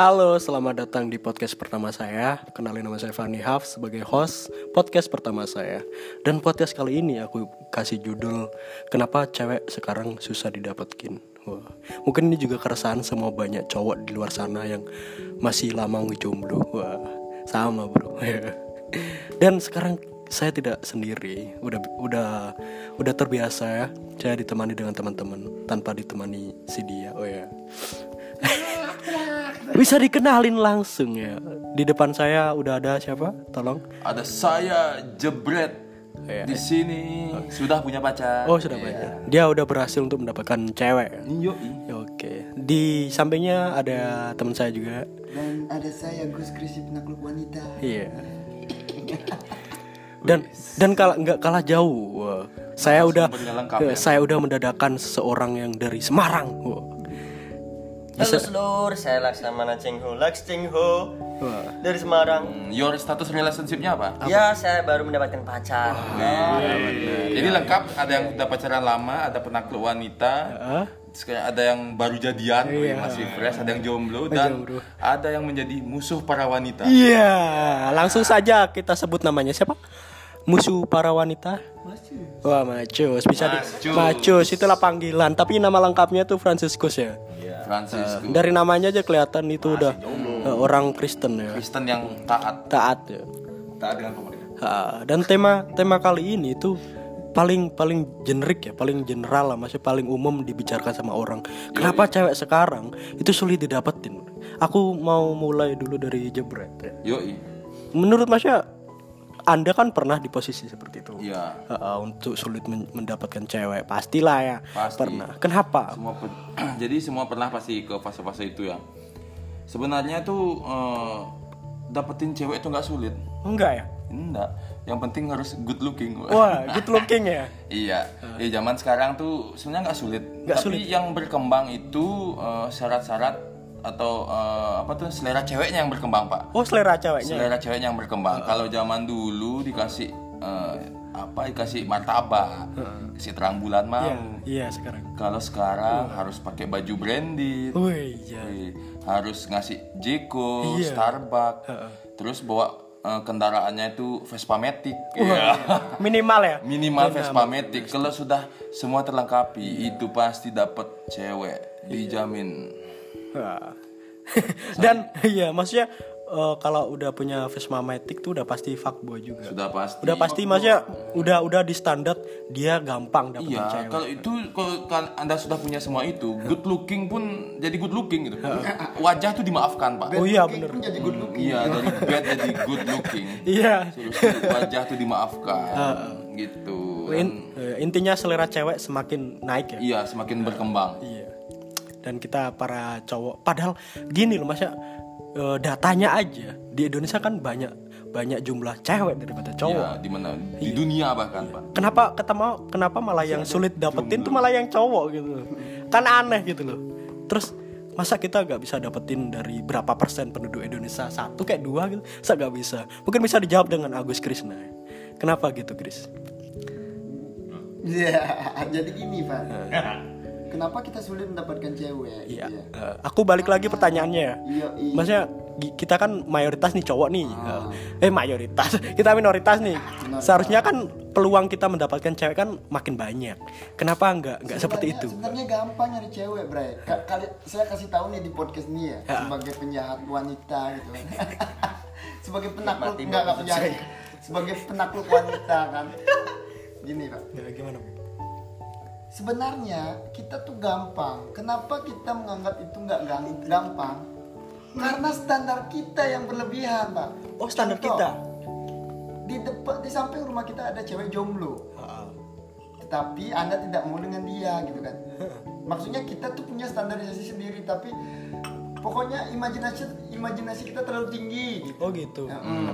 Halo, selamat datang di podcast pertama saya. Kenalin nama saya Fanny Haf sebagai host podcast pertama saya. Dan podcast kali ini aku kasih judul Kenapa Cewek Sekarang Susah Didapatkin. Wah, mungkin ini juga keresahan semua banyak cowok di luar sana yang masih lama ngejomblo. Wah, sama bro. Dan sekarang saya tidak sendiri, udah udah udah terbiasa ya. Saya ditemani dengan teman-teman tanpa ditemani si dia. Oh ya. Bisa dikenalin langsung ya. Di depan saya udah ada siapa? Tolong. Ada saya jebret Iya. di sini sudah punya pacar. Oh, sudah banyak. Dia udah berhasil untuk mendapatkan cewek. Yo, Ya, Oke. Di sampingnya ada teman saya juga. Dan ada saya Gus Krisi penakluk wanita. Iya. Dan dan kalah nggak kalah jauh. Saya udah eh, ya. saya udah mendadakan seseorang yang dari Semarang. Wah. Halo seluruh, saya Laksamana Cengho, Laks Cengho dari Semarang. your status relationshipnya apa? Ya, saya baru mendapatkan pacar. Jadi lengkap, ada yang udah pacaran lama, ada penakluk wanita, sekarang ada yang baru jadian, Iya. masih fresh, ada yang jomblo dan jomblo. ada yang menjadi musuh para wanita. Iya, langsung saja kita sebut namanya siapa? Musuh para wanita. Masih. Wah, Macus bisa di Macus. Macus itulah panggilan, tapi nama lengkapnya tuh Franciscus ya. Francisco, Dari namanya aja kelihatan itu udah eh, orang Kristen ya. Kristen yang taat, Taat ya. taat dengan pemerintah. Ha, dan tema tema kali ini tuh paling paling generik ya, paling general lah, masih paling umum dibicarakan sama orang. Kenapa cewek sekarang itu sulit didapetin? Aku mau mulai dulu dari jebret ya. Yoi, Menurut Masya, Anda kan pernah di posisi seperti itu. iya. Ha, untuk sulit men- mendapatkan cewek, pastilah ya. Pasti. Pernah. Kenapa? semua pe- jadi semua pernah pasti ke fase-fase itu ya sebenarnya tuh eh, dapetin cewek itu nggak sulit Enggak ya? enggak yang penting harus good looking Wah, good looking ya. iya ya zaman sekarang tuh sebenarnya nggak sulit Nggak tapi yang berkembang itu eh, syarat-syarat atau eh, apa tuh selera ceweknya yang berkembang pak Oh, selera ceweknya. selera ceweknya yang berkembang kalau zaman dulu dikasih eh, apa dikasih martabak kasih terang bulan mau Iya, iya sekarang. kalau sekarang harus pakai baju branded Wih, iya. Wih, harus ngasih Jeko, Iya. Starbucks, terus bawa eh, kendaraannya itu Vespa Matic, Iya. Minimal ya? minimal Vespa Matic. Kalau sudah semua terlengkapi, itu pasti dapat cewek, dijamin. Wah. Dan iya maksudnya eh, kalau udah punya Vespa Matic tuh udah pasti fuckboy juga. Sudah pasti. Udah pasti maksudnya udah udah di standar dia gampang dapetin Iya, cewek. kalau itu kalau kan anda sudah punya semua itu, good looking pun jadi good looking gitu. Wajah tuh dimaafkan pak. Oh iya bener. pun jadi good looking. Iya, dari bad jadi good looking. Iya. Wajah tuh dimaafkan, gitu. In- eh, intinya selera cewek semakin naik ya. Iya, semakin berkembang. Iya. Dan kita para cowok padahal gini loh Masya eh, datanya aja di Indonesia kan banyak banyak jumlah cewek daripada cowok. Iya, di mana? Di dunia bahkan, Pak. Kenapa ketemu kenapa malah yang sulit dapetin tuh malah yang cowok gitu. Kan aneh gitu loh. Terus masa kita nggak bisa dapetin dari berapa persen penduduk Indonesia satu kayak dua gitu masa nggak bisa mungkin bisa dijawab dengan Agus Krisna kenapa gitu Kris Iya, jadi gini Pak. Kenapa kita sulit mendapatkan cewek? iya gitu ya? Eh, aku balik lagi pertanyaannya ya Iya, iya. maksudnya kita kan mayoritas nih cowok nih eh mayoritas kita minoritas nih seharusnya kan peluang kita mendapatkan cewek kan makin banyak kenapa nggak nggak seperti itu Sebenarnya gampang nyari cewek, Bray. Ka- Kali saya kasih tahu nih di podcast ini ya, sebagai penjahat wanita gitu sebagai penakluk enggak enggak penjahat. Sebagai penakluk wanita kan. Gini, Pak. Ya, gimana Bu? Sebenarnya kita tuh gampang. Kenapa kita menganggap itu nggak gampang? Karena standar kita yang berlebihan, Pak. oh standar Contoh, kita Di depan di samping rumah kita ada cewek jomblo. Tetapi Anda tidak mau dengan dia gitu kan. Maksudnya kita tuh punya standarisasi sendiri tapi pokoknya imajinasi imajinasi kita terlalu tinggi gitu. oh gitu Ya, mm.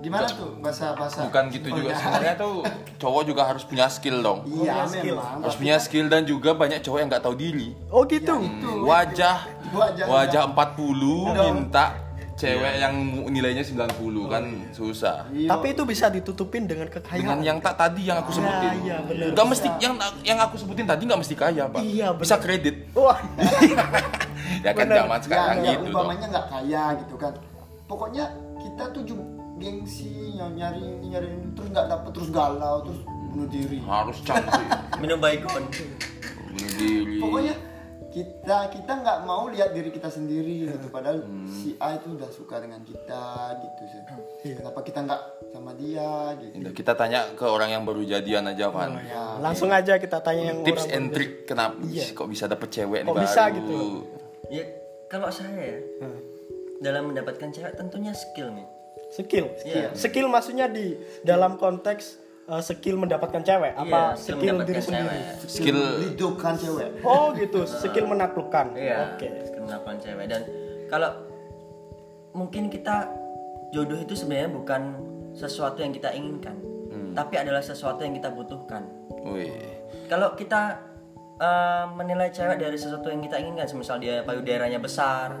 Gimana tuh bahasa bahasa? Bukan gitu juga. Sebenarnya tuh cowok juga harus punya skill dong. Iya, skill. memang. Harus punya skill dan juga banyak cowok yang nggak tahu diri. oh gitu Hmm, wajah Wajah- wajah 40 minta cewek yang nilainya 90 kan susah. Iya. tapi itu bisa ditutupin dengan kekayaan Dengan yang tak tadi yang aku sebutin. iya, bener. Nggak mesti yang yang aku sebutin tadi nggak mesti kaya, Pak. Iya, bener. Bisa kredit. wah ya kan Bener. zaman ya, sekarang ya, gitu dong umpamanya nggak kaya gitu kan pokoknya kita tuh gengsi yang nyari ini nyari ini terus nggak dapet terus galau terus bunuh diri. Harus cantik. Minum baygon bunuh diri. Pokoknya kita kita nggak mau lihat diri kita sendiri gitu. Padahal Hmm. si A itu udah suka dengan kita gitu sih. Iya. kenapa kita nggak sama dia gitu? Indah, kita tanya ke orang yang baru jadian aja Van. Ya Langsung aja kita tanya yang tips orang and trick kenapa sih kok bisa dapet cewek nih Kok bisa baru? gitu? ya kalau saya ya dalam mendapatkan cewek tentunya skill nih Skill. Iya. Skill maksudnya di dalam konteks uh, skill mendapatkan cewek apa Iya, skill skill, mendapatkan diri sendiri? cewek. skill hidupkan cewek Oh gitu, skill menaklukkan. Iya, Oke. skill mendapatkan cewek dan kalau mungkin kita jodoh itu sebenarnya bukan sesuatu yang kita inginkan, tapi adalah sesuatu yang kita butuhkan. Wih. Kalau kita eh, menilai cewek dari sesuatu yang kita inginkan, semisal dia payudaranya besar,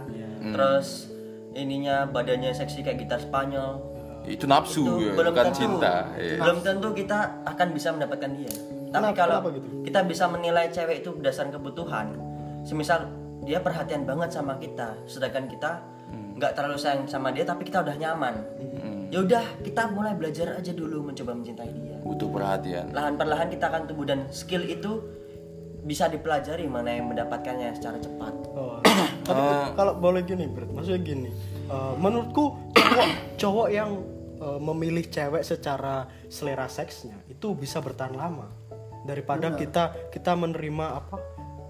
terus ininya badannya seksi kayak gitar Spanyol, itu nafsu itu ya, belum bukan tentu, cinta ya. belum tentu kita akan bisa mendapatkan dia. Tapi Kenapa- kalau kenapa gitu? kita bisa menilai cewek itu berdasarkan kebutuhan, semisal dia perhatian banget sama kita, sedangkan kita Hmm. nggak terlalu sayang sama dia, tapi kita udah nyaman. Ya udah, kita mulai belajar aja dulu mencoba mencintai dia. butuh perhatian Lahan perlahan kita akan tumbuh dan skill itu bisa dipelajari mana yang mendapatkannya secara cepat. Tapi kalau boleh gini, Bert, maksudnya gini. uh, menurutku cowok cowok yang uh, memilih cewek secara selera seksnya itu bisa bertahan lama daripada kita kita menerima apa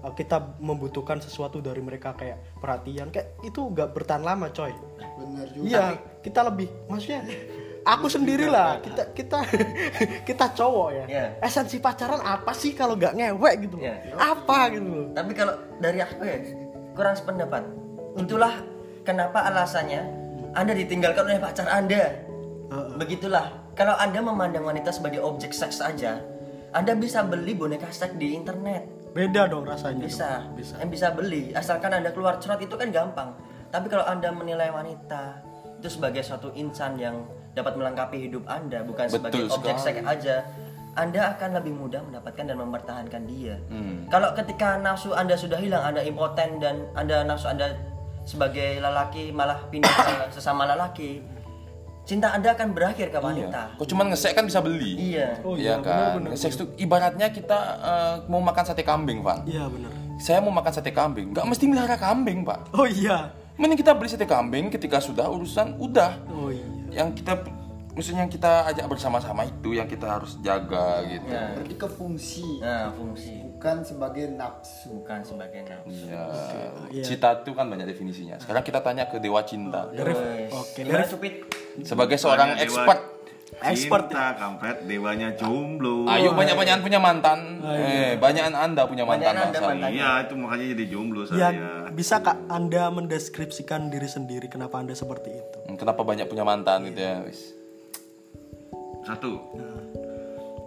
uh, kita membutuhkan sesuatu dari mereka kayak perhatian. Kayak itu nggak bertahan lama coy. Bener juga. Iya kita lebih maksudnya aku sendiri lah kita kita kita cowok ya. Iya. esensi pacaran apa sih kalau nggak ngewek gitu loh? Iya. apa gitu Tapi kalau dari aku ya kurang sependapat. Itulah kenapa alasannya Anda ditinggalkan oleh pacar Anda. Begitulah. Kalau Anda memandang wanita sebagai objek seks saja, Anda bisa beli boneka seks di internet. beda dong rasanya Bisa. dong. bisa Yang bisa beli asalkan Anda keluar surat itu kan gampang. Tapi kalau Anda menilai wanita itu sebagai suatu insan yang dapat melengkapi hidup Anda bukan sebagai objek seks aja, Anda akan lebih mudah mendapatkan dan mempertahankan dia. Hmm. Kalau ketika nafsu Anda sudah hilang, Anda impoten dan Anda nafsu Anda sebagai lelaki malah pindah ke sesama lelaki, cinta Anda akan berakhir ke wanita. kok cuman ngesek kan bisa beli Iya. oh Iya kan, seks itu ibaratnya kita eh, mau makan sate kambing, Pak. iya benar Saya mau makan sate kambing, nggak mesti melihara kambing, Pak. oh iya Mending kita beli sate kambing ketika sudah urusan udah. oh iya Yang kita, maksudnya yang kita ajak bersama-sama itu yang kita harus jaga gitu. Ya. berarti ke fungsi Nah, fungsi bukan sebagai nafsu bukan sebagai nafsu. Iya. Cinta itu kan banyak definisinya. Sekarang kita tanya ke dewa cinta. Oke, Cupit? Sebagai seorang Dewa- expert, Expert Cinta kampret dewanya jomblo. ayo banyak-banyakan punya mantan. Eh, banyakan anda punya mantan. Iya, itu makanya jadi jomblo ya saya. bisa kak anda mendeskripsikan diri sendiri kenapa anda seperti itu Hmm, Kenapa banyak punya mantan gitu ya? Wis. Satu.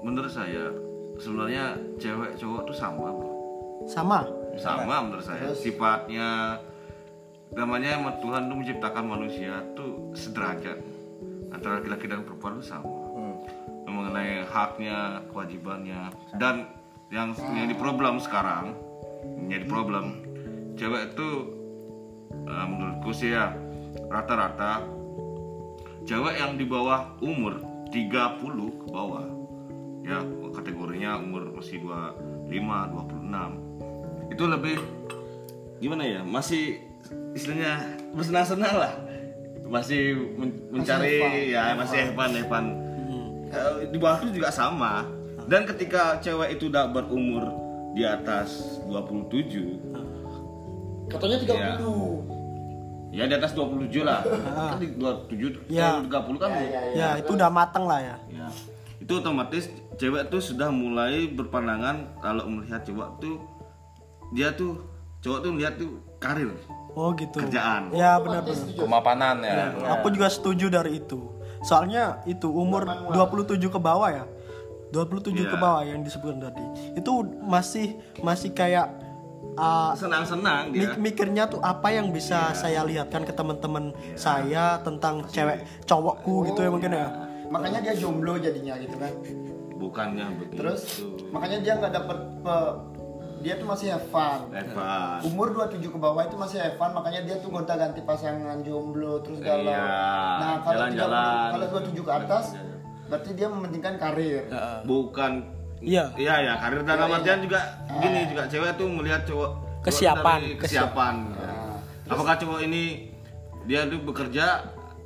Menurut saya sebenarnya cewek cowok tuh sama, Bro. sama Sama menurut saya. Sifatnya namanya Tuhan tuh menciptakan manusia tuh sederajat antara laki-laki dan perempuan tuh sama. Mengenai haknya, kewajibannya dan yang menjadi problem sekarang menjadi problem cewek itu eh, menurutku sih ya rata-rata cewek yang di bawah umur 30 ke bawah. Ya kategorinya umur masih 25 26 itu lebih gimana ya masih istilahnya bersenang-senang lah. Masih men- mencari ya masih Evan Evan Eh, di bawah itu juga sama. Dan ketika cewek itu udah berumur di atas 27 katanya 30 ya di atas 27 lah. Kan di 27 Ya. eh, 30 kan ya itu udah mateng lah ya. Ya. Itu otomatis cewek tuh sudah mulai berpandangan kalau melihat cowok tuh dia tuh cowok tuh melihat tuh karir, oh gitu. kerjaan. ya benar-benar Kemapanan ya. aku juga setuju dari itu. Soalnya itu umur 27 ke bawah ya. 27 ke Iya. bawah yang disebutkan tadi. Itu masih masih kayak uh, Senang-senang dia. mik- mikirnya tuh apa yang bisa saya lihatkan ke teman-teman saya tentang cewek cowokku gitu ya mungkin ya makanya dia jomblo jadinya gitu kan Bukannya begitu. terus makanya dia nggak dapet pe- dia tuh masih have fun. Evan. Umur 27 ke bawah itu masih have fun, makanya dia tuh gonta-ganti pasangan jomblo terus galau. Iya, Nah, kalau tidak jalan-jalan. kalau 27 ke atas berarti dia mementingkan karir. Bukan Iya. Iya ya, karir dalam artian juga gini juga cewek tuh melihat cowok cowok Kesiapan, dari kesiapan. ya. Apakah cowok ini dia tuh bekerja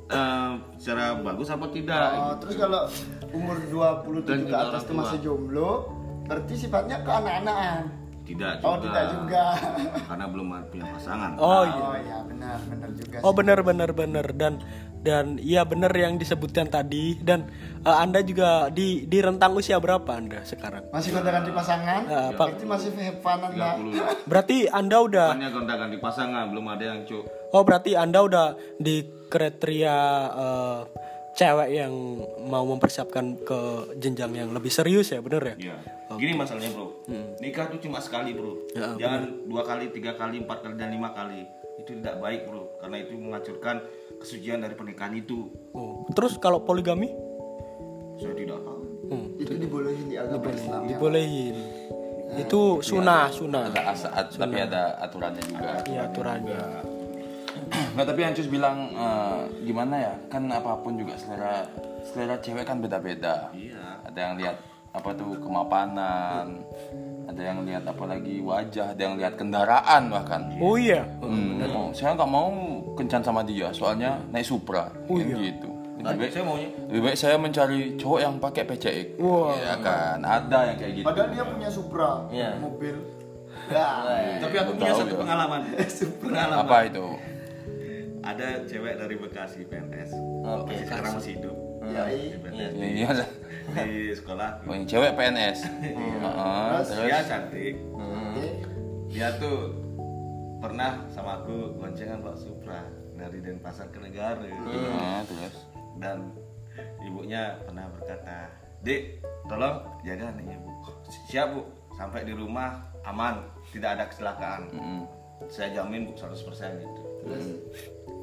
eh, secara bagus apa tidak? Oh, terus kalau umur 27 Dan ke juga atas itu masih jomblo, berarti sifatnya keanak-anakan. Tidak juga. Oh, tidak juga. Karena belum punya pasangan. Oh iya. Oh iya, benar, benar juga. Oh benar benar benar dan dan iya benar yang disebutkan tadi dan eh, anda juga di di rentang usia berapa anda sekarang? Masih gonta-ganti pasangan? Nah, Pak. Berarti masih have fun Anda. 30 Berarti anda udah Bukannya gonta-ganti pasangan, belum ada yang cuk. oh berarti anda udah di kriteria eh, cewek yang mau mempersiapkan ke jenjang yang lebih serius ya bener ya? Iya. Gini masalahnya bro, nikah tuh cuma sekali bro. Ya, Jangan dua kali, tiga kali, empat kali dan lima kali. Itu tidak baik bro, karena itu menghancurkan kesucian dari pernikahan itu. Oh. Terus kalau poligami? Saya tidak tahu. Itu dibolehin di agama Islam. ya. Dibolehin. Itu sunah sunah. ada asaat tapi ada aturannya juga Iya aturannya. Nggak, tapi yang Cus bilang eh, gimana ya? Kan apa pun juga selera selera cewek kan beda-beda. Iya. Ada yang lihat apa tuh kemapanan, ada yang lihat apalagi wajah, ada yang lihat kendaraan bahkan. Oh iya. Hmm, oh, saya nggak mau kencan sama dia, soalnya naik Supra, kan gitu. Lebih baik, Saya maunya lebih baik saya mencari cowok yang pakai PCX. Wah. Ya kan, ada yang kayak gitu. Padahal dia punya Supra, Iya. mobil. Ya. Tapi aku punya satu ya. pengalaman. pengalaman. Apa itu? Ada cewek dari Bekasi PNS. Oke. Masih sekarang masih hidup. Ya, Di PNS. Iya, Di sekolah. oh, yang cewek PNS. Heeh, Terus terus dia cantik. Oke. Dia tuh pernah sama aku goncengan Pak Supra dari Denpasar ke negara. Heeh, terus. Dan ibunya pernah berkata, Dek, tolong jaga anaknya bu. Siap bu, sampai di rumah aman, tidak ada kecelakaan. Mm. Saya jamin bu 100% gitu.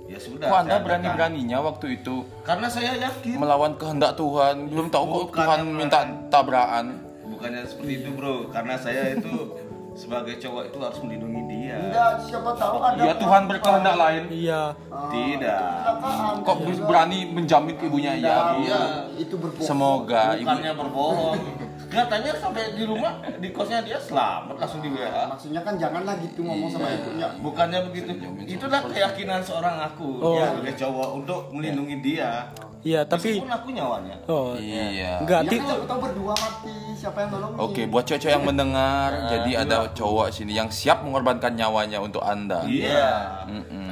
Ya sudah. Kok anda saya berani-beraninya waktu itu. Karena saya yakin. melawan kehendak Tuhan? Belum tahu kok Tuhan yang minta tabrakan. Bukannya seperti itu bro, karena saya itu sebagai cowok itu harus melindungi dia. Enggak, siapa tahu ada Ya Tuhan berkehendak lain. Iya. Tidak. kecelakaan. Kok berani menjamin ke ibunya ya? Iya. Itu berbohong. Semoga ibu Bukannya berbohong. Katanya sampai di rumah di kosnya dia selamat langsung di WA. Maksudnya kan janganlah gitu ngomong sama ibunya. Bukannya begitu. Itulah keyakinan seorang aku Oh. ya, sebagai cowok untuk melindungi dia. Iya, tapi Meskipun aku nyawanya. oh Iya. enggak Ya ti- kan tahu berdua mati, siapa yang nolongin? Oke, buat cewek-cewek yang mendengar, jadi ada cowok sini yang siap mengorbankan nyawanya untuk anda. Iya.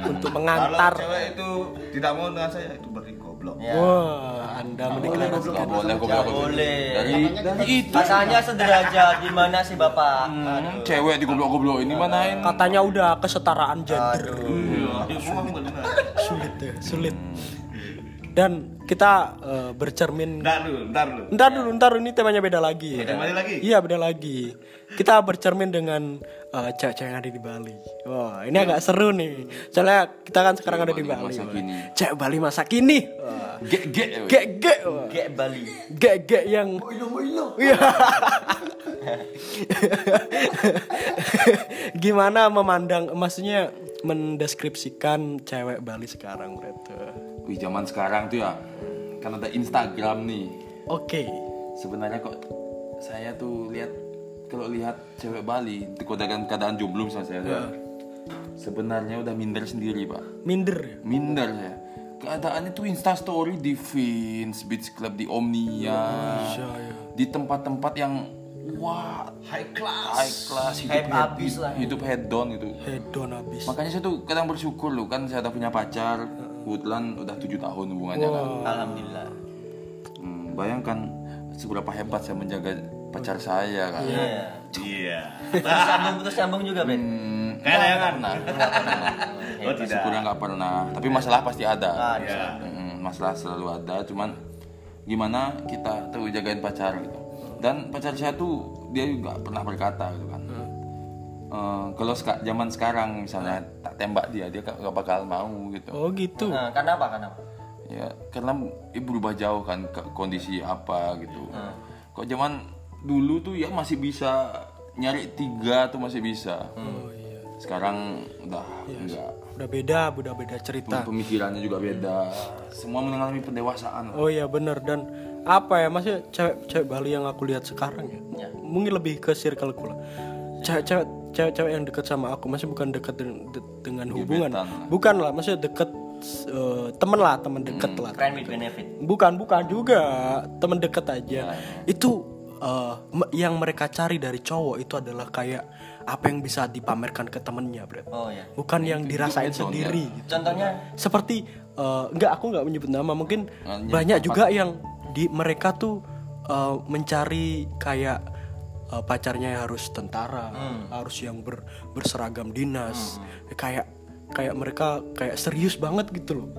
untuk Kalau mengantar. cewek itu tidak mau dengan saya itu berarti goblok. Ya. Wah, Anda mendeklarasikan. Boleh, gue bilang boleh. Dari, dari itu. Katanya sederajat gimana sih bapak? Hmm, cewek digoblok-goblok ini manain. Katanya udah kesetaraan gender. Iya, emang benar. Sulit ya, sulit. Dan kita eh, bercermin Bentar dulu, bentar dulu. Ntar dulu, ntar dulu, ini temanya beda lagi. ya. Kembali lagi. Iya beda lagi. Kita bercermin dengan eh, cewek-cewek yang ada di Bali. Wah ini agak seru nih. Soalnya kita kan sekarang ada di Bali Bali. masa Wah. kini. Cewek Bali masa kini. Wah. Ge ge. Gek gek. wah. Gek Bali. Gek gek yang. Moilo moilo. Iya. Gimana memandang, maksudnya mendeskripsikan cewek Bali sekarang, Bro? Wih zaman sekarang tuh ya, kan ada Instagram nih. Oke. Sebenarnya kok saya tuh lihat kalau lihat cewek Bali, kok dengan keadaan jomblo misalnya saya. Ya. Sebenarnya udah minder sendiri pak. Minder ya. Minder ya. Keadaannya tuh Insta Story di Vince Beach Club di Omnia, Iya, iya. di tempat-tempat yang wah High class. high class hidup head- abis lah. hidup head down gitu. Hedon habis. Makanya saya tuh kadang bersyukur loh kan saya udah punya pacar, kebetulan udah tujuh tahun hubungannya kan. Alhamdulillah. Hmm, bayangkan seberapa hebat saya menjaga pacar saya kan. Iya. Iya. Putus sambung putus sambung juga Ben. Hmm, Kayak layangan. pernah, nggak pernah. Oh tidak. Syukurnya nggak pernah. Tapi masalah pasti ada. Ada. Iya. Mm, masalah selalu ada. Cuman gimana kita tuh jagain pacar gitu. Dan pacar saya tuh dia juga pernah berkata gitu kan. Eh, kalau seka- zaman sekarang misalnya tembak dia, dia nggak nggak bakal mau gitu. Oh gitu. Nah, kenapa kenapa? Ya karena ibu berubah jauh kan ke kondisi apa gitu. Kok zaman dulu tuh ya masih bisa nyari tiga tuh masih bisa Oh iya. sekarang udah enggak Udah beda, udah beda cerita. pemikirannya juga beda semua mengalami pendewasaan Oh iya bener dan apa ya maksudnya cewek-cewek Bali yang aku lihat sekarang ya, mungkin lebih ke circle lah. Cewek-cewek cewek-cewek yang dekat sama aku masih bukan dekat den- de- dengan hubungan, Gebetan lah. bukan lah maksudnya dekat eh, temen lah temen deket lah. Friend with benefit. Bukan bukan juga temen deket aja. Itu eh, me- yang mereka cari dari cowok itu adalah kayak apa yang bisa dipamerkan ke temennya, bro. Oh ya. Bukan yang dirasain sendiri. gitu Contohnya seperti eh, enggak aku nggak menyebut nama mungkin Nggak banyak juga yang di mereka tuh eh, mencari kayak eh, pacarnya harus tentara harus yang ber- berseragam dinas kayak kayak mereka kayak serius banget gitu loh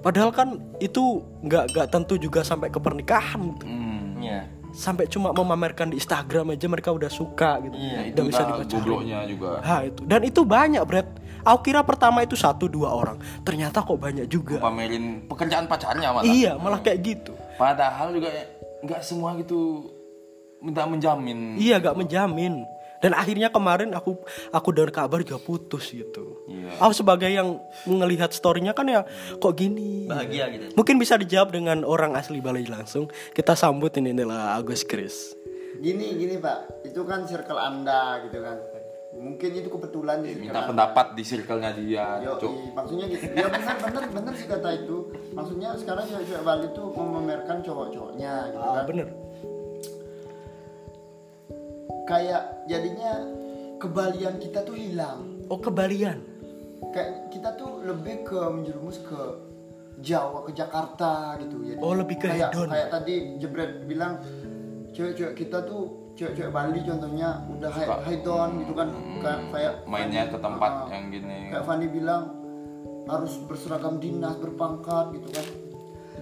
padahal kan itu nggak nggak tentu juga sampai ke pernikahan gitu. hmm. ya. sampai cuma memamerkan di Instagram aja mereka udah suka gitu Ya, udah bisa dipacarin gobloknya juga Ha itu dan itu banyak Brad. Aku kira pertama itu satu dua orang, ternyata kok banyak juga. pamerin pekerjaan pacarnya malah Iya malah kayak gitu. padahal juga nggak semua gitu minta menjamin Iya gak menjamin. Dan akhirnya kemarin aku aku dengar kabar juga putus gitu. Iya. Aku sebagai yang melihat storynya kan ya kok gini. Bahagia gitu. Mungkin bisa dijawab dengan orang asli Bali langsung. Kita sambut ini adalah Agus Kris. Gini gini pak, itu kan circle anda gitu kan. Mungkin itu kebetulan di circle minta Anda. pendapat di circle-nya dia Yo, Cuk. maksudnya gitu. Ya benar benar benar sih kata itu. Maksudnya sekarang cewek-cewek Bali tuh memamerkan cowok-cowoknya gitu Ah, kan. bener. Kayak jadinya kebalian kita tuh hilang. Oh kebalian. Kayak kita tuh lebih ke menjerumus ke Jawa ke Jakarta gitu ya. Oh, lebih ke kayak, hedon. Kayak tadi Jebret bilang cewek-cewek kita tuh cewek-cewek Bali contohnya udah high hedon gitu kan kayak kayak mainnya ke tempat Ah, yang gini kayak Fanny bilang harus berseragam dinas berpangkat gitu kan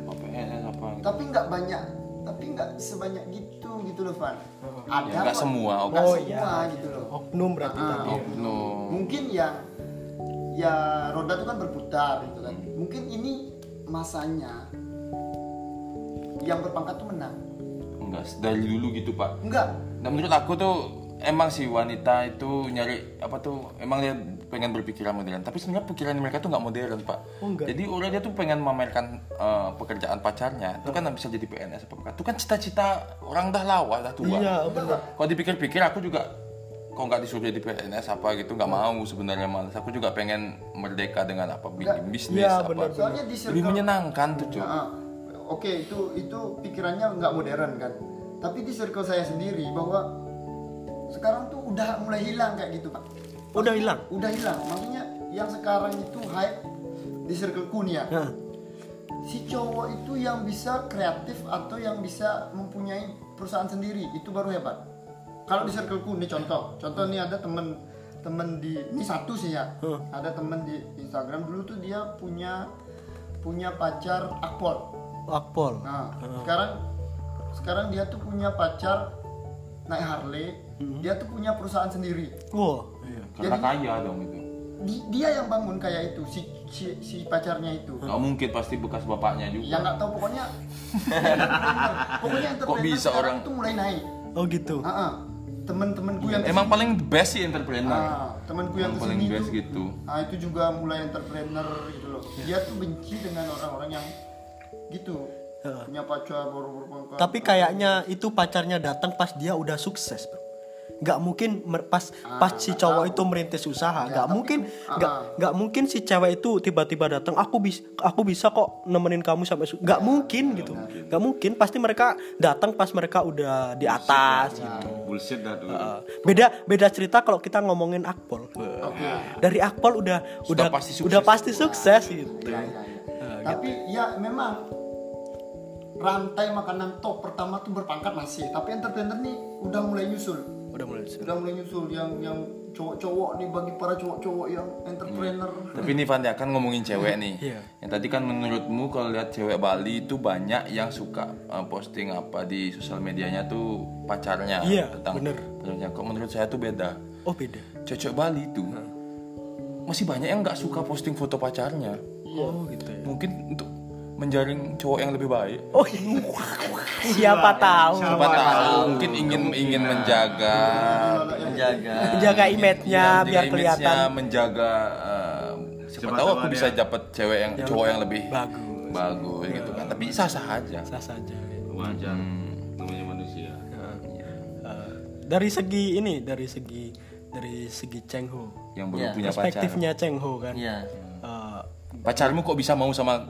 PNS apa gitu. tapi nggak banyak tapi nggak sebanyak gitu gitu loh Van. Ada Ya, nggak semua, nggak Oh, semua. Iya. gitu loh. Oknum berarti Ah, tadi. ya. Oknum. mungkin yang ya roda itu kan berputar gitu kan. Mungkin ini masanya yang berpangkat tuh menang. Enggak dari dulu gitu pak. Enggak Nah menurut aku tuh emang sih wanita itu nyari apa tuh emang dia pengen berpikiran modern. Tapi sebenarnya pikiran mereka tuh nggak modern pak. Oh, enggak. jadi orang dia tuh pengen memamerkan eh, pekerjaan pacarnya. Itu kan bisa jadi PNS apa itu kan cita-cita orang dah lawa dah tua. Iya bener. kalau dipikir-pikir aku juga kok nggak disuruh jadi PNS apa gitu nggak mau sebenarnya malas aku juga pengen merdeka dengan apa bikin bisnis Iya, apa. bener, soalnya di lebih menyenangkan tuh cuy Ah, oke itu itu pikirannya nggak modern kan? Tapi di circle saya sendiri bahwa sekarang tuh udah mulai hilang kayak gitu pak. Udah hilang. udah hilang. Maksudnya yang sekarang itu hype di circle nih ya. Nah, si cowok itu yang bisa kreatif atau yang bisa mempunyai perusahaan sendiri. Itu baru hebat. Kalau di circle nih contoh. Contoh nih ada temen temen di ini satu sih ya. Ada temen di Instagram. Dulu tuh dia punya punya pacar akpol. Akpol. nah sekarang sekarang dia tuh punya pacar naik Harley dia tuh punya perusahaan sendiri. Wah. karena kaya dong itu. Di- dia yang bangun kayak itu si si, si pacarnya itu. Nggak mungkin pasti bekas bapaknya juga. Yang nggak tahu pokoknya pokoknya entrepreneur bisa orang- tuh mulai naik. Oh gitu. Ah, ah. temen-temenku yang emang kesini- paling best sih entrepreneur. Ah, temanku yang Yang paling best gitu. ah itu juga mulai entrepreneur gitu loh. Dia tuh benci dengan orang-orang yang gitu. Punya pacar baru berpangkat Tapi kayaknya itu pacarnya datang pas dia udah sukses, bro. Nggak mungkin pas pas si cowok itu merintis usaha, nggak tapi mungkin itu- nggak ah. nggak mungkin si cewek itu tiba-tiba datang, aku bisa aku bisa kok nemenin kamu sampai su-" nggak mungkin gitu, nggak mungkin. Pasti mereka datang pas mereka udah di atas gitu. bullshit dah tuh Uh, beda beda cerita kalau kita ngomongin Akpol. Dari Akpol udah udah pasti sukses. udah pasti sukses gitu. Ya, ya, ya. tapi ya memang rantai makanan top pertama tuh berpangkat masih tapi entrepreneur nih udah mulai nyusul Udah mulai sukses. udah mulai nyusul yang yang cowok-cowok nih bagi para cowok-cowok yang entrepreneur Tapi nih Van, ya kan ngomongin cewek nih. Iya. Yang tadi kan menurutmu kalau lihat cewek Bali itu banyak yang suka uh, posting apa di sosial medianya tuh pacarnya Iya, tentang bener. pacarnya. Kok menurut saya tuh beda. Oh beda. Cewek Bali itu masih banyak yang nggak suka posting foto pacarnya. Oh gitu ya. Mungkin untuk menjaring cowok yang lebih baik. Oh siapa tahu Siapa tahu mungkin ingin ingin menjaga menjaga jaga image-nya menjaga biar kelihatan menjaga eh, siapa Siapa tahu aku bisa dapat cewek yang cowok yang lebih bagus. bagus gitu kan. Tapi sah-sah aja. sah saja. wajar namanya manusia Eh, dari segi ini dari segi dari segi Cheng Ho Yang belum Iya. punya pacar. perspektifnya Cheng Ho kan Iya. Eh, Pacarmu kok bisa mau sama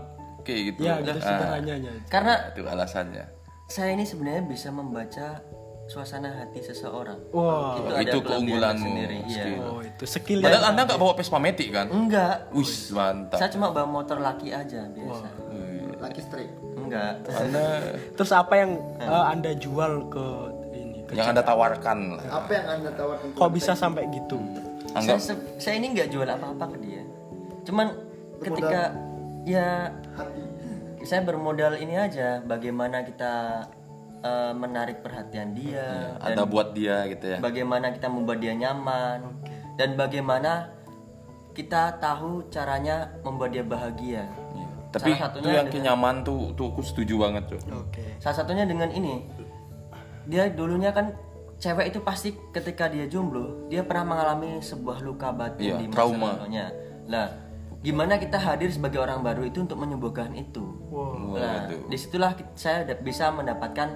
kayak gitu? ya gitu Ah, sederhananya karena itu alasannya. saya ini sebenarnya bisa membaca suasana hati seseorang. Wah. Oh, ada itu keunggulanmu, tersendiri, iya. skill. oh itu skill Padahal ya. Anda nggak bawa Vespa Matic kan? enggak. Wis mantap. saya cuma bawa motor laki aja biasa. Laki straight enggak. Anda terus apa yang eh, anda jual ke ini ke yang anda tawarkan lah. apa yang anda tawarkan kok bisa sampai gitu? Saya, Anggap saya ini nggak jual apa-apa ke dia. Cuman ketika ya hati saya bermodal ini aja bagaimana kita eh, menarik perhatian dia dan anda buat dia gitu ya. bagaimana kita membuat dia nyaman dan bagaimana kita tahu caranya membuat dia bahagia Iya. Tapi Salah itu satunya yang dengan- kenyaman tuh tuh aku setuju banget tuh. oke salah satunya dengan ini dia dulunya kan cewek itu pasti ketika dia jomblo dia pernah mengalami sebuah luka batin Iya, di masa trauma. lalunya nah gimana kita hadir sebagai orang baru itu untuk menyembuhkan itu? Nah Waduh. di situlah saya bisa mendapatkan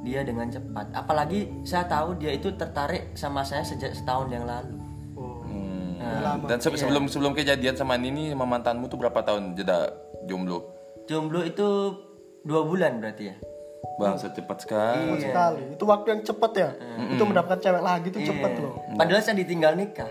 dia dengan cepat. Apalagi saya tahu dia itu tertarik sama saya sejak setahun yang lalu. Hmm. Nah, Dan se- Iya. sebelum sebelum kejadian sama Nini sama mantanmu tuh berapa tahun jeda jomblo? jomblo itu dua bulan berarti ya? Bang, cepat sekali. sekali. Itu waktu yang cepet ya? Itu mendapatkan cewek lagi itu cepet loh. Padahal saya ditinggal nikah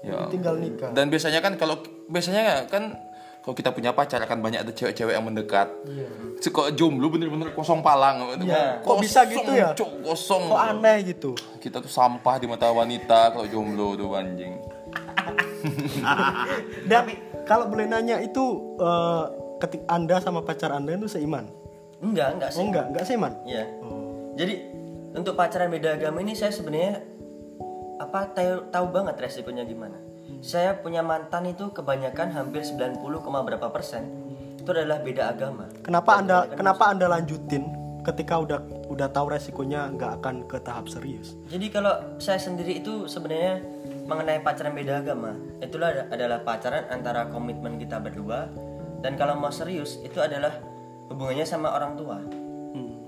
Ya. tinggal nikah Dan biasanya kan kalau biasanya kan kalau kita punya pacar akan banyak ada cewek-cewek yang mendekat. Iya. Cek, Kok jomblo bener-bener kosong palang. Iya. Kok bisa gitu ya? Cok, kosong. kok aneh gitu Kita tuh sampah di mata wanita kalau jomblo tuh anjing. dan kalau boleh nanya itu eh, ketik anda sama pacar anda itu seiman enggak enggak sih oh enggak enggak seiman Iya. Jadi untuk pacaran beda agama ini saya sebenarnya apa tahu, tahu banget resikonya gimana. Saya punya mantan itu kebanyakan hampir 90, koma berapa persen itu adalah beda agama. kenapa anda kenapa anda lanjutin ketika udah udah tahu resikonya nggak akan ke tahap serius Jadi kalau saya sendiri itu sebenarnya mengenai pacaran beda agama, itulah ada- adalah pacaran antara komitmen kita berdua dan kalau mau serius itu adalah hubungannya sama orang tua.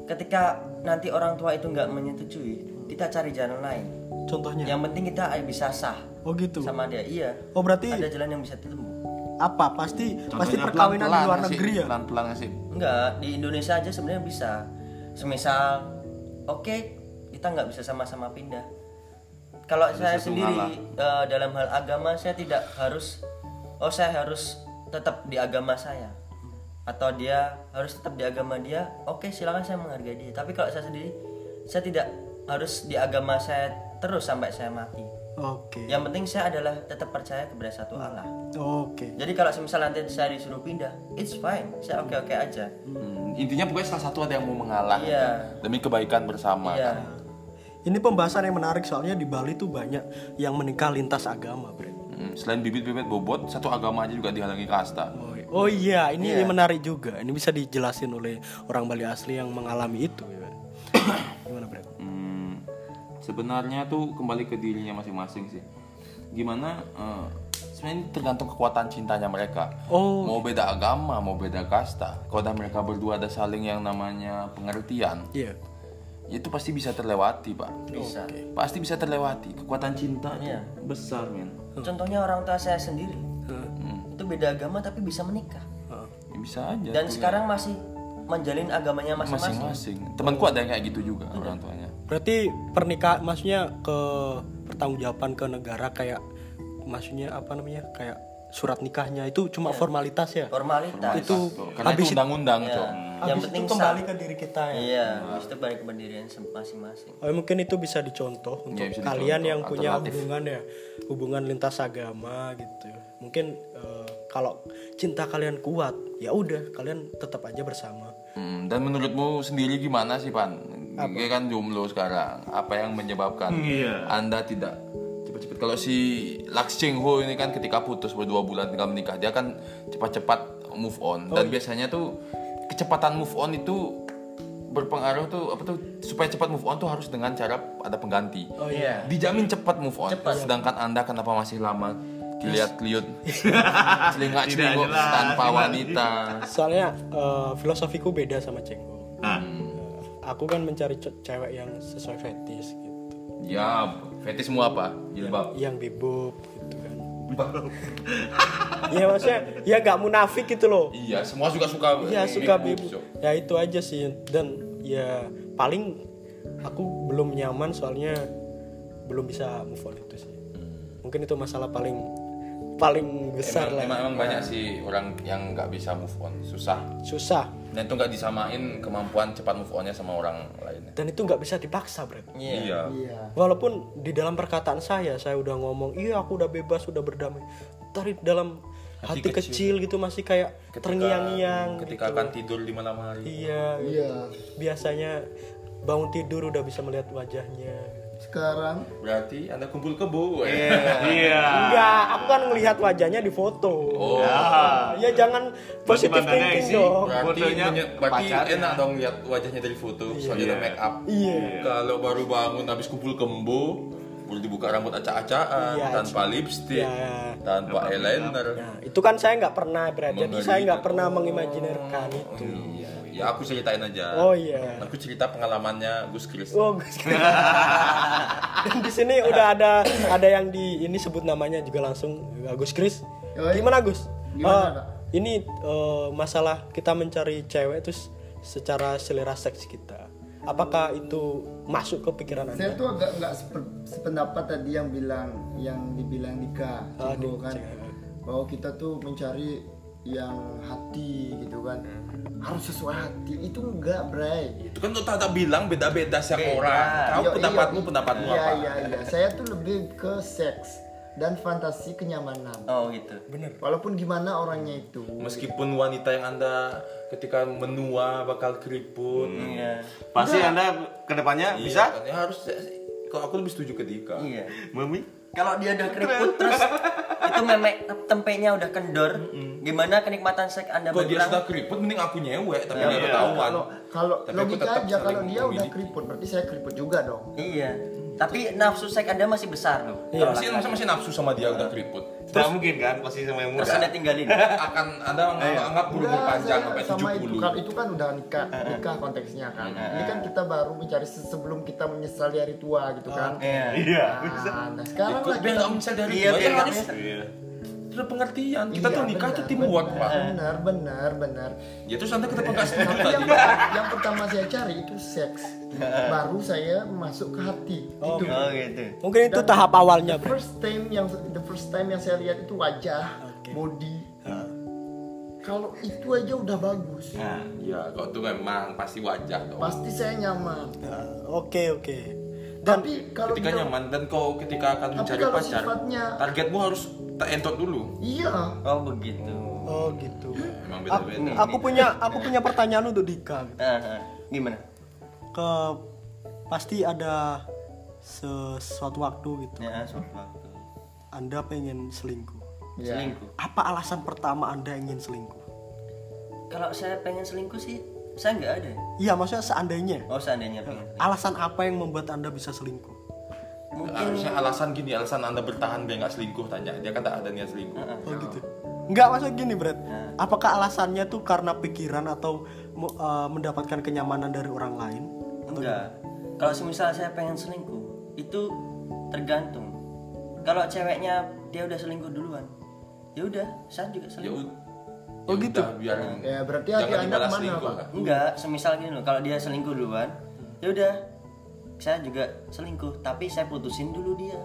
Ketika nanti orang tua itu nggak menyetujui, kita cari jalan lain. Contohnya Yang penting kita bisa sah oh gitu sama dia. Iya. oh berarti Ada jalan yang bisa ditempuh. apa pasti pasti Contohnya perkawinan di pelan-pelan luar nggak sih? negeri ya Pelan-pelan sih? Enggak, di Indonesia aja sebenarnya bisa. Semisal, oke kita nggak bisa sama-sama pindah. Kalau saya sendiri eh, dalam hal agama saya tidak harus, oh saya harus tetap di agama saya, atau dia harus tetap di agama dia. Oke silakan saya menghargai dia. Tapi kalau saya sendiri, saya tidak harus di agama saya terus sampai saya mati. oke Yang penting saya adalah tetap percaya kepada satu Allah. oke Jadi kalau semisal nanti saya disuruh pindah, it's fine, saya oke oke aja. Hmm, intinya pokoknya salah satu ada yang mau mengalah Iya. demi kebaikan bersama. Iya. kan? ini pembahasan yang menarik soalnya di Bali tuh banyak yang menikah lintas agama bre Hmm, selain bibit-bibit bobot, satu agama aja juga dihalangi kasta. Oh, oh iya, ini menarik juga. Ini bisa dijelasin oleh orang Bali asli yang mengalami itu. ya. Gimana, Bre? Hmm, sebenarnya tuh kembali ke dirinya masing-masing sih. Gimana? eh, sebenarnya ini tergantung kekuatan cintanya mereka. Oh. Mau beda agama, mau beda kasta. Kalau mereka berdua ada saling yang namanya pengertian, Iya. itu pasti bisa terlewati, pak. Bisa. Pasti bisa terlewati. Kekuatan cinta tuh Iya. besar, men. Contohnya orang tua saya sendiri itu beda agama tapi bisa menikah Ya, bisa aja. dan tuh, sekarang masih menjalin agamanya masing-masing. masing-masing. Temanku ada yang kayak gitu juga orang tuanya. Berarti pernikahan maksudnya ke pertanggungjawaban ke negara kayak maksudnya apa namanya? Kayak surat nikahnya itu cuma formalitas ya. Formalitas. Itu Tuh, karena habis itu undang-undang, Ya. Cok. Yang Habis penting itu kembali ke diri kita ya. Iya, habis itu balik ke pendirian masing-masing. Oh, mungkin itu bisa dicontoh untuk bisa kalian dicontoh, yang punya alternatif. hubungan ya, hubungan lintas agama gitu. Mungkin eh, kalau cinta kalian kuat, ya udah kalian tetap aja bersama. Hmm, dan menurutmu sendiri gimana sih Pan? Kayak kan jomblo sekarang. Apa yang menyebabkan Iya. Anda tidak cepat-cepat? Kalau si Laks Cheng Ho ini kan ketika putus berdua bulan tinggal menikah, dia kan cepat-cepat move on. Dan biasanya tuh kecepatan move on itu berpengaruh tuh apa tuh supaya cepat move on tuh harus dengan cara ada pengganti. Oh Iya. Dijamin cepat move on. Cepat. Sedangkan Anda kenapa masih lama lihat liut celingak Tidak celinguk tanpa wanita. Soalnya eh, filosofiku beda sama Cenggo. Ah. Aku kan mencari ce- cewek yang sesuai fetis gitu. Ya, fetis semua apa? Jilbab. Yang bebop gitu kan. Iya maksudnya ya gak munafik gitu loh. Iya, semua juga suka. Iya suka bebop. Ya itu aja sih dan ya paling aku belum nyaman soalnya belum bisa move on itu sih. Mungkin itu masalah paling paling besar Emang, lah. emang, emang banyak sih orang yang nggak bisa move on, susah. Susah Dan itu nggak disamain kemampuan cepat move onnya sama orang lainnya. dan itu nggak bisa dipaksa, Bro. Iya. Iya. Walaupun di dalam perkataan saya saya udah ngomong, "Iya, aku udah bebas, udah berdamai." Tapi dalam hati, Hati kecil. gitu masih kayak terngiang-ngiang Ketika gitu. akan tidur di malam hari. Iya, Iya. biasanya bangun tidur udah bisa melihat wajahnya. Sekarang Berarti Anda kumpul kebo. Iya. Enggak, aku kan melihat wajahnya di foto. Oh. Ya jangan positif thinking isi. dong. Berarti, Fotonya berarti pacarnya. enak dong lihat wajahnya dari foto soalnya ada make up. Iya. Kalau baru bangun habis kumpul kembo, baru dibuka rambut acak-acakan, Iya, tanpa lipstick, Iya. tanpa eyeliner. Nah, itu kan saya nggak pernah berarti. Jadi saya nggak pernah mengimajinasikan itu. Iya. Ya aku ceritain aja. Oh iya. Aku cerita pengalamannya Gus Kris. Oh, Gus. Dan di sini udah ada ada yang di ini sebut namanya juga langsung Gus Kris. Gimana Gus? Gimana, Eh, Kak? ini eh, masalah kita mencari cewek terus secara selera seks kita. Apakah itu masuk ke pikiran saya Anda? tuh agak nggak sepe- sependapat tadi yang bilang yang dibilang Dika Ah, Dik- kan Cik. bahwa kita tuh mencari yang hati gitu kan harus sesuai hati itu enggak Bray Itu kan tuh tak bilang beda-beda setiap Beda. orang. Kau Iya, pendapatmu iya, pendapatmu iya, apa? iya iya saya tuh lebih ke seks dan fantasi kenyamanan Oh gitu. Bener. walaupun gimana orangnya itu Meskipun wanita yang anda ketika menua bakal keriput, Iya. Pasti Anda ke depannya Iya, bisa? kan, ya harus. Kalau aku lebih setuju ke Dika. Iya. Mami? Kalau dia udah keriput terus itu memek tempenya udah kendor, gimana kenikmatan seks Anda Kalau dia sudah keriput, mending aku nyewek, tapi Iya. dia ketahuan. kalau kalau logika aja kalau dia udah keriput berarti saya keriput juga dong Iya. Tapi nafsu seks Anda masih besar loh. Ya, masih, masih, masih nafsu sama dia udah keriput. Tidak mungkin kan pasti sama yang Terus muda. Anda tinggalin. Akan anda anggap, anggap berumur Enggak, panjang sampai sama 70. itu kan itu kan udah nikah nikah konteksnya kan ini kan kita baru mencari se- sebelum kita menyesal di hari tua gitu kan Iya. Iya. nah, sekarang Ikut lah biar kita nggak bisa dari Iya, harus bisa. Iya. Sudah pengertian. Kita Iya, tuh nikah tuh benar, teamwork, benar, Pak. benar benar benar Ya terus setuju tapi tadi? yang, yang pertama saya cari itu seks baru saya masuk ke hati itu Oh gitu. Mungkin itu tahap awalnya, the first time yang the first time yang saya lihat itu wajah Oke. body kalau itu aja udah bagus Nah, Ya, kalau tuh memang pasti wajah dong. pasti saya nyaman Nah, Oke, oke. Dan tapi kalau ketika dia- nyaman dan kau ketika akan Tapi mencari kalau pacar, sifatnya- targetmu harus tak entot dulu. iya Oh begitu. oh gitu. Memang Aku, beda-beda. aku punya aku punya pertanyaan untuk Dika. Ah, ah. Gimana? Ke pasti ada sesuatu waktu gitu. Ya, suatu waktu. Anda pengen selingkuh. Iya. Selingkuh. Apa alasan pertama Anda ingin selingkuh? Kalau saya pengen selingkuh sih, saya nggak ada. Iya, maksudnya seandainya. Oh seandainya pengen. Alasan apa yang membuat Anda bisa selingkuh? Mungkin Harusnya alasan gini, alasan anda bertahan biar nggak selingkuh tanya. Dia kan tak ada niat selingkuh. Oh gitu. Enggak maksudnya gini, Brad. Apakah alasannya tuh karena pikiran atau eh, mendapatkan kenyamanan dari orang lain? enggak. Kalau semisal saya pengen selingkuh, itu tergantung. Kalau ceweknya dia udah selingkuh duluan, ya udah, saya juga Ya selingkuh. Ud- Oh, ya gitu. udah, biar Ya, berarti hati Anda ke mana, selingkuh, Pak? Enggak, semisal gini loh, kalau dia selingkuh duluan, ya udah, saya juga selingkuh, tapi saya putusin dulu dia.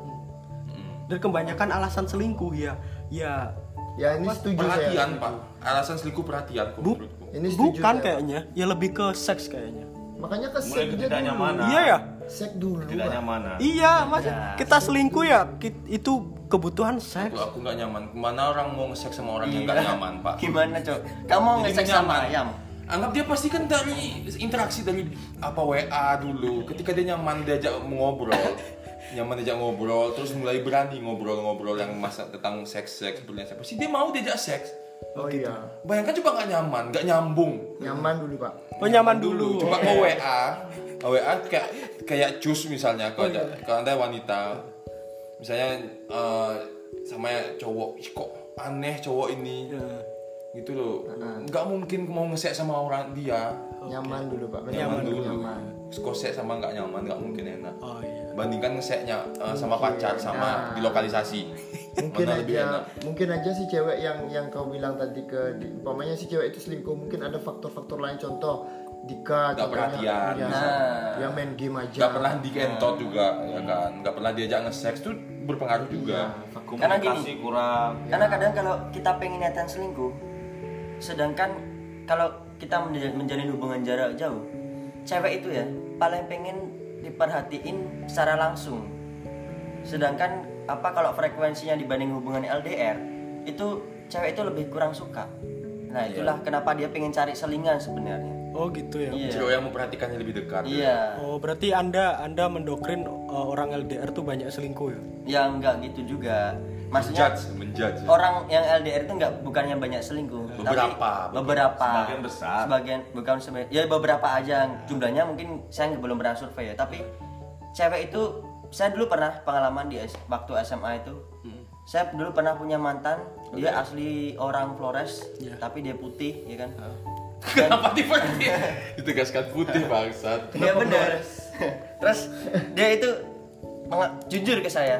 Dan kebanyakan alasan selingkuh ya, ya ya ini setuju saya Perhatian pak, alasan selingkuh perhatian kok Bu- menurutku. ini setuju bukan saya. kayaknya, ya lebih ke seks kayaknya. makanya ke Mulai seks aja dulu ketidaknyamanan. Iya ya? Seks dulu Tidak Pak. nyamanan. Iya, maksud kita selingkuh ya itu kebutuhan seks. Aku, aku nggak nyaman. Ke mana orang mau nge-sex sama orang yang nggak nyaman pak? Gimana cok? Kamu mau nyaman. sama ayam? Anggap dia pasti kan dari interaksi dari apa WA dulu. Ketika dia nyaman diajak ngobrol, nyaman diajak ngobrol, terus mulai berani ngobrol-ngobrol yang masa tentang seks seks apa. Pasti dia mau diajak seks. Oh iya. Bayangkan coba nggak nyaman, nggak nyambung. Nyaman dulu pak. Oh nyaman dulu. Coba mau WA, WA kayak kayak cus misalnya kalau ada kalau anda wanita, misalnya eh, sama cowok, "Ih, kok aneh cowok ini, gitu loh. Nggak mungkin mau ngesek sama orang dia, Nyaman dulu pak. nyaman dulu. Nyaman. Kosek sama nggak nyaman nggak mungkin enak. Oh iya. Bandingkan ngeseknya eh, sama pacar sama di lokalisasi. Mungkin Mana lebih aja, enak? mungkin aja si cewek yang yang kau bilang tadi ke, di, umpamanya si cewek itu selingkuh, mungkin ada faktor-faktor lain contoh Dika, Nggak perhatian. iya, Nah. yang main game aja. Nggak pernah dientot juga, ya kan? Nggak pernah diajak nge-seks tuh berpengaruh juga. Karena gini. komunikasi kurang Karena kadang kalau kita pengen niatan selingkuh, sedangkan kalau kita menja- menjalin hubungan jarak jauh, cewek itu ya paling pengen diperhatiin secara langsung. Sedangkan apa kalau frekuensinya dibanding hubungan LDR, itu cewek itu lebih kurang suka. Nah itulah kenapa dia pengen cari selingan sebenarnya. Oh gitu ya. Iya. Cewek yang memperhatikannya lebih dekat. Iya. Oh berarti anda anda mendoktrin uh, orang LDR tuh banyak selingkuh ya? Ya enggak gitu juga. Maksudnya Menjudge, menjudge. orang yang LDR itu enggak bukannya banyak selingkuh, Beberapa, tapi beberapa. Sebagian besar. Sebagian bukan sebagian. Ya beberapa aja jumlahnya mungkin saya belum pernah survei ya, tapi cewek itu saya dulu pernah pengalaman di waktu SMA itu. Saya dulu pernah punya mantan, dia asli orang Flores, tapi dia putih, ya kan? Kenapa diperhatiin? Ditegaskan putih bangsat. Iya benar. Terus dia itu jujur ke saya.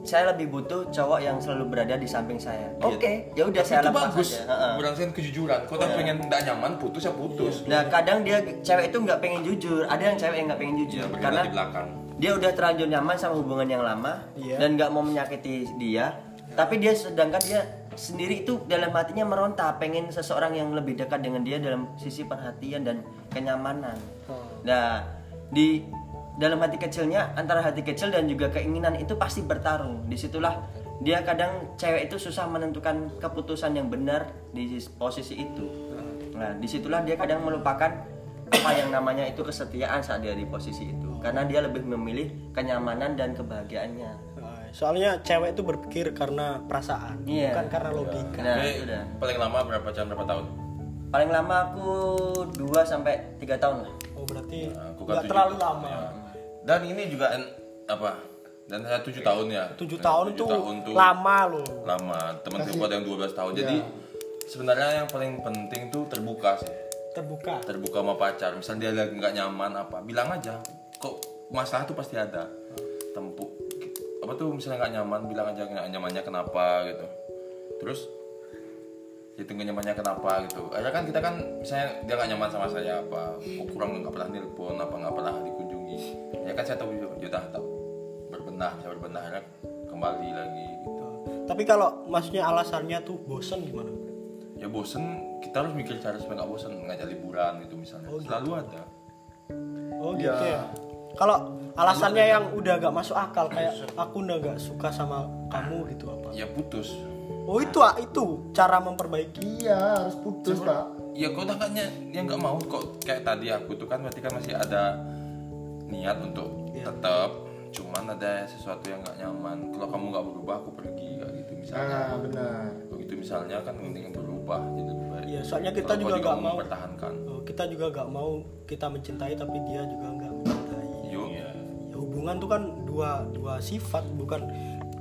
Saya lebih butuh cowok yang selalu berada di samping saya. Oke, ya udah saya lepas bagus. aja. Heeh. Berdasarkan kejujuran. Kalau tak pengen nggak nyaman, putus ya putus. Nah kadang dia cewek itu nggak pengen jujur. Ada yang cewek yang nggak pengen jujur Bergerak karena di belakang. dia udah terlanjur nyaman sama hubungan yang lama Iya. dan nggak mau menyakiti dia. Tapi dia sedangkan dia sendiri itu dalam hatinya meronta pengen seseorang yang lebih dekat dengan dia dalam sisi perhatian dan kenyamanan. Nah di dalam hati kecilnya antara hati kecil dan juga keinginan itu pasti bertarung. Di situlah dia kadang cewek itu susah menentukan keputusan yang benar di posisi itu. Nah di situlah dia kadang melupakan apa yang namanya itu kesetiaan saat dia di posisi itu karena dia lebih memilih kenyamanan dan kebahagiaannya. Uh, Soalnya cewek itu berpikir karena perasaan, Iya. bukan karena logika. Nah Oke, itu dah. paling lama berapa jam berapa tahun? Paling lama aku 2 sampai 3 tahun lah. Oh berarti Nah, nggak terlalu lama. Ya. Dan ini juga en- apa? Dan saya tujuh tahun ya. Tujuh Nah, tahun tujuh tuh tahun tuh lama loh. lama. Teman-teman ada yang 12 tahun. Jadi sebenarnya yang paling penting tuh terbuka sih. Terbuka. Terbuka sama pacar. Misal dia lagi nggak nyaman apa, bilang aja. Kok masalah tuh pasti ada. Tempuk. Apa tuh misalnya nggak nyaman, bilang aja nggak nyamannya kenapa gitu. Terus hitung nyamannya kenapa gitu. Akhirnya kan kita kan misalnya dia nggak nyaman sama saya apa, kurang nggak pernah nelpon apa nggak pernah dikunjungi. Ya kan saya tahu juga, ya tahu berbenah, saya berbenah akhirnya kembali lagi gitu. Tapi kalau maksudnya alasannya tuh bosen gimana? Ya bosen, kita harus mikir cara supaya nggak bosen ngajak liburan gitu misalnya. Selalu ada. Oh gitu ya. Kalau alasannya yang udah gak masuk akal kayak aku udah gak suka sama kamu gitu apa? Ya putus. Oh itu ah, itu cara memperbaiki. Iya harus putus pak. Ya kok takutnya yang nggak mau kok kayak tadi aku tuh kan berarti kan masih ada niat untuk tetap cuman ada sesuatu yang nggak nyaman kalau kamu nggak berubah aku pergi kayak gitu misalnya Ah benar. begitu misalnya kan mending berubah jadi lebih baik Iya, soalnya kita juga kamu nggak mau. mempertahankan Oh, kita juga gak mau kita mencintai tapi dia juga nggak Ya, hubungan tuh kan dua dua sifat bukan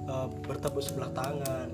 uh, bertepuk sebelah tangan.